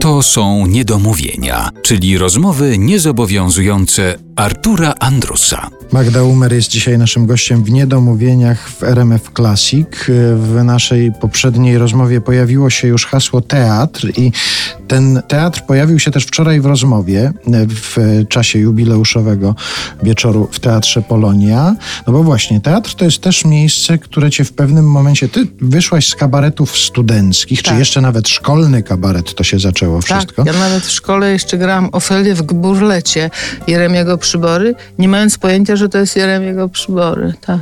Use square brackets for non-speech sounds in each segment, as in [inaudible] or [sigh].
To są niedomówienia, czyli rozmowy niezobowiązujące Artura Andrusa. Magda Umer jest dzisiaj naszym gościem w Niedomówieniach w RMF Classic. W naszej poprzedniej rozmowie pojawiło się już hasło teatr i ten teatr pojawił się też wczoraj w rozmowie w czasie jubileuszowego wieczoru w Teatrze Polonia. No bo właśnie, teatr to jest też miejsce, które cię w pewnym momencie... Ty wyszłaś z kabaretów studenckich, tak. czy jeszcze nawet szkolny kabaret to się zaczęło tak, wszystko? ja nawet w szkole jeszcze grałam Ofelię w Gburlecie Jeremiego Przybory, nie mając pojęcia, że to jest Jeremiego Przybory, tak.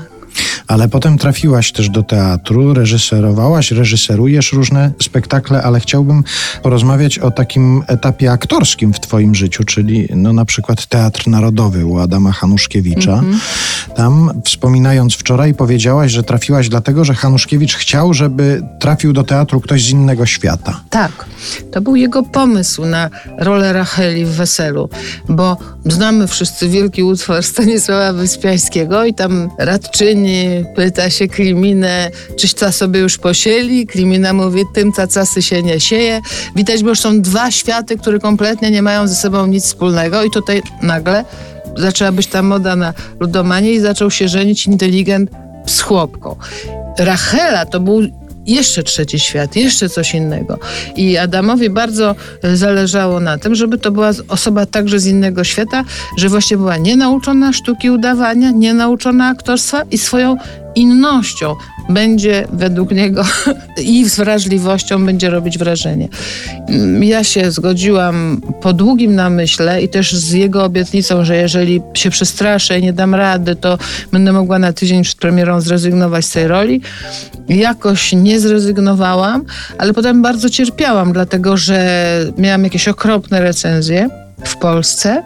Ale potem trafiłaś też do teatru, reżyserowałaś, reżyserujesz różne spektakle, ale chciałbym porozmawiać o takim etapie aktorskim w twoim życiu, czyli no na przykład Teatr Narodowy u Adama Hanuszkiewicza. Mm -hmm. Tam wspominając wczoraj powiedziałaś, że trafiłaś dlatego, że Hanuszkiewicz chciał, żeby trafił do teatru ktoś z innego świata. Tak. To był jego pomysł na rolę Racheli w Weselu, bo znamy wszyscy wielki utwór Stanisława Wyspiańskiego i tam radczyni pyta się Kliminę, czyś ta sobie już posieli? Klimina mówi, tym cacasy się nie sieje. Widać, bo już są dwa światy, które kompletnie nie mają ze sobą nic wspólnego i tutaj nagle zaczęła być ta moda na ludomanie i zaczął się żenić inteligent z chłopką. Rachela to był jeszcze trzeci świat, jeszcze coś innego. I Adamowi bardzo zależało na tym, żeby to była osoba także z innego świata, że właśnie była nienauczona sztuki udawania, nienauczona aktorstwa i swoją innością będzie według niego [laughs] i z wrażliwością będzie robić wrażenie. Ja się zgodziłam po długim namyśle i też z jego obietnicą, że jeżeli się przestraszę i nie dam rady, to będę mogła na tydzień przed premierą zrezygnować z tej roli. Jakoś nie zrezygnowałam, ale potem bardzo cierpiałam, dlatego że miałam jakieś okropne recenzje w Polsce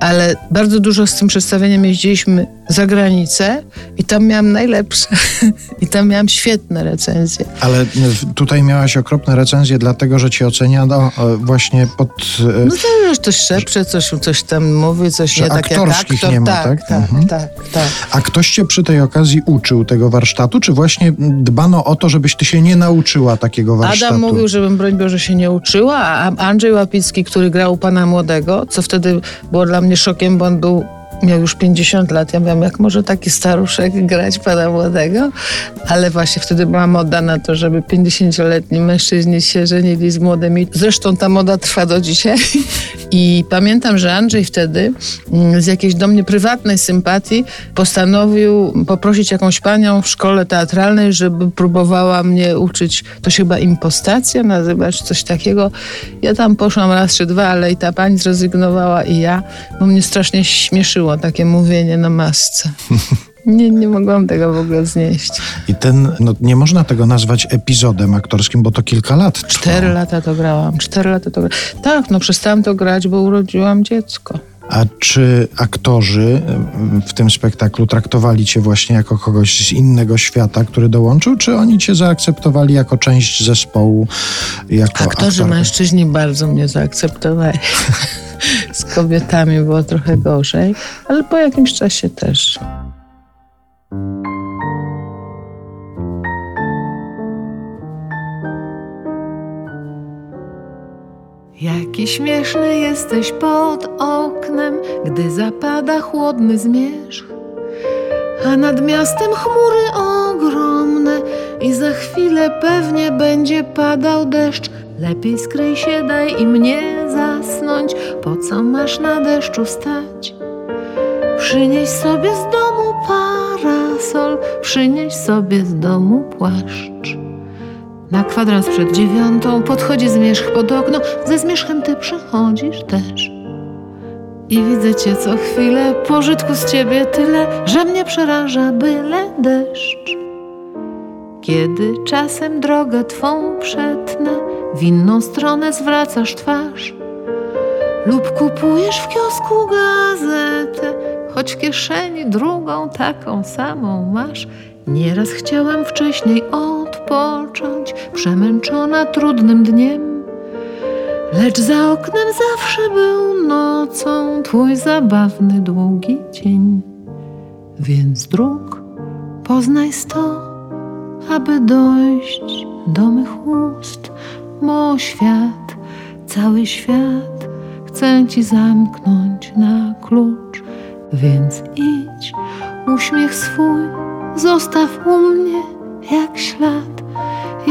ale bardzo dużo z tym przedstawieniem jeździliśmy za granicę i tam miałam najlepsze. [laughs] I tam miałam świetne recenzje. Ale tutaj miałaś okropne recenzje, dlatego że cię oceniano e, właśnie pod... E, no to już coś szepcze, coś, coś tam mówi, coś nie tak jak aktor. nie ma, tak? Tak, tak, mhm. tak, tak. A ktoś cię przy tej okazji uczył tego warsztatu, czy właśnie dbano o to, żebyś ty się nie nauczyła takiego warsztatu? Adam mówił, żebym broń Boże się nie uczyła, a Andrzej Łapicki, który grał u Pana Młodego, co wtedy było dla mnie szokiem, bo on był miał już 50 lat. Ja wiem, jak może taki staruszek grać pana młodego? Ale właśnie wtedy była moda na to, żeby 50-letni mężczyźni się żenili z młodymi. Zresztą ta moda trwa do dzisiaj. [laughs] I pamiętam, że Andrzej wtedy mm, z jakiejś do mnie prywatnej sympatii postanowił poprosić jakąś panią w szkole teatralnej, żeby próbowała mnie uczyć. To się chyba impostacja nazywa, czy coś takiego. Ja tam poszłam raz czy dwa, ale i ta pani zrezygnowała i ja, bo mnie strasznie śmieszyło takie mówienie na masce. Nie, nie mogłam tego w ogóle znieść. I ten, no nie można tego nazwać epizodem aktorskim, bo to kilka lat Cztery lata to grałam, cztery lata to grałam. Tak, no przestałam to grać, bo urodziłam dziecko. A czy aktorzy w tym spektaklu traktowali cię właśnie jako kogoś z innego świata, który dołączył, czy oni cię zaakceptowali jako część zespołu? Jako Aktorzy aktor? mężczyźni bardzo mnie zaakceptowali. [laughs] z kobietami było trochę gorzej, ale po jakimś czasie też. Jaki śmieszny jesteś pod oknem, gdy zapada chłodny zmierzch, a nad miastem chmury ogromne i za chwilę pewnie będzie padał deszcz. Lepiej skryj się, daj i mnie zasnąć, po co masz na deszczu stać? Przynieś sobie z domu parasol, przynieś sobie z domu płaszcz. Na kwadrans przed dziewiątą podchodzi zmierzch pod okno, ze zmierzchem ty przychodzisz też. I widzę cię co chwilę, pożytku z ciebie tyle, że mnie przeraża byle deszcz. Kiedy czasem drogę twą przetnę, w inną stronę zwracasz twarz. Lub kupujesz w kiosku gazetę, choć w kieszeni drugą taką samą masz. Nieraz chciałam wcześniej odpocząć, przemęczona trudnym dniem. Lecz za oknem zawsze był nocą twój zabawny długi dzień. Więc dróg poznaj sto, aby dojść do mych ust, bo świat, cały świat chcę ci zamknąć na klucz. Więc idź, uśmiech swój zostaw u mnie jak ślad.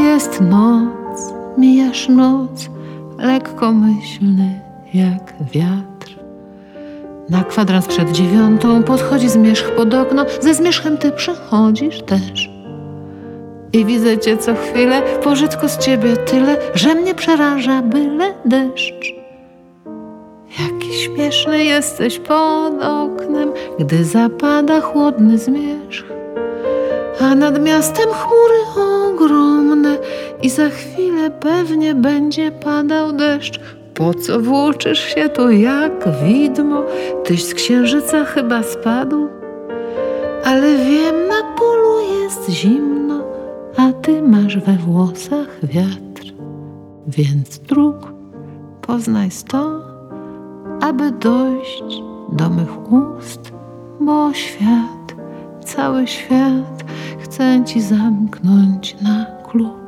Jest noc, mijasz noc, lekkomyślny jak wiatr. Na kwadrans przed dziewiątą podchodzi zmierzch pod okno, ze zmierzchem ty przechodzisz też. I widzę cię co chwilę, pożytku z ciebie tyle, że mnie przeraża byle deszcz. Jaki śmieszny jesteś pod oknem, gdy zapada chłodny zmierzch. A nad miastem chmury ogromne i za chwilę pewnie będzie padał deszcz. Po co włóczysz się tu jak widmo? Tyś z księżyca chyba spadł? Ale wiem, na polu jest zimno, a ty masz we włosach wiatr. Więc dróg poznaj sto, aby dojść do mych ust, bo świat, cały świat chcę ci zamknąć na klucz.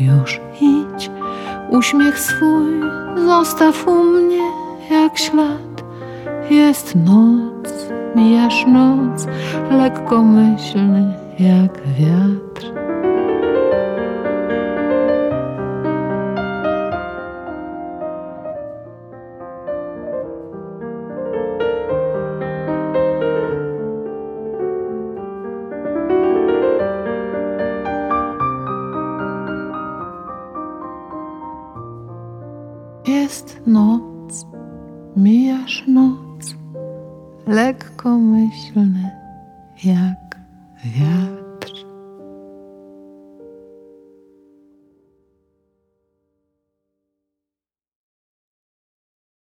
Już idź, uśmiech swój zostaw u mnie jak ślad. Jest noc, mijasz noc, lekkomyślny jak wiatr. Lekkomyślny jak wiatr.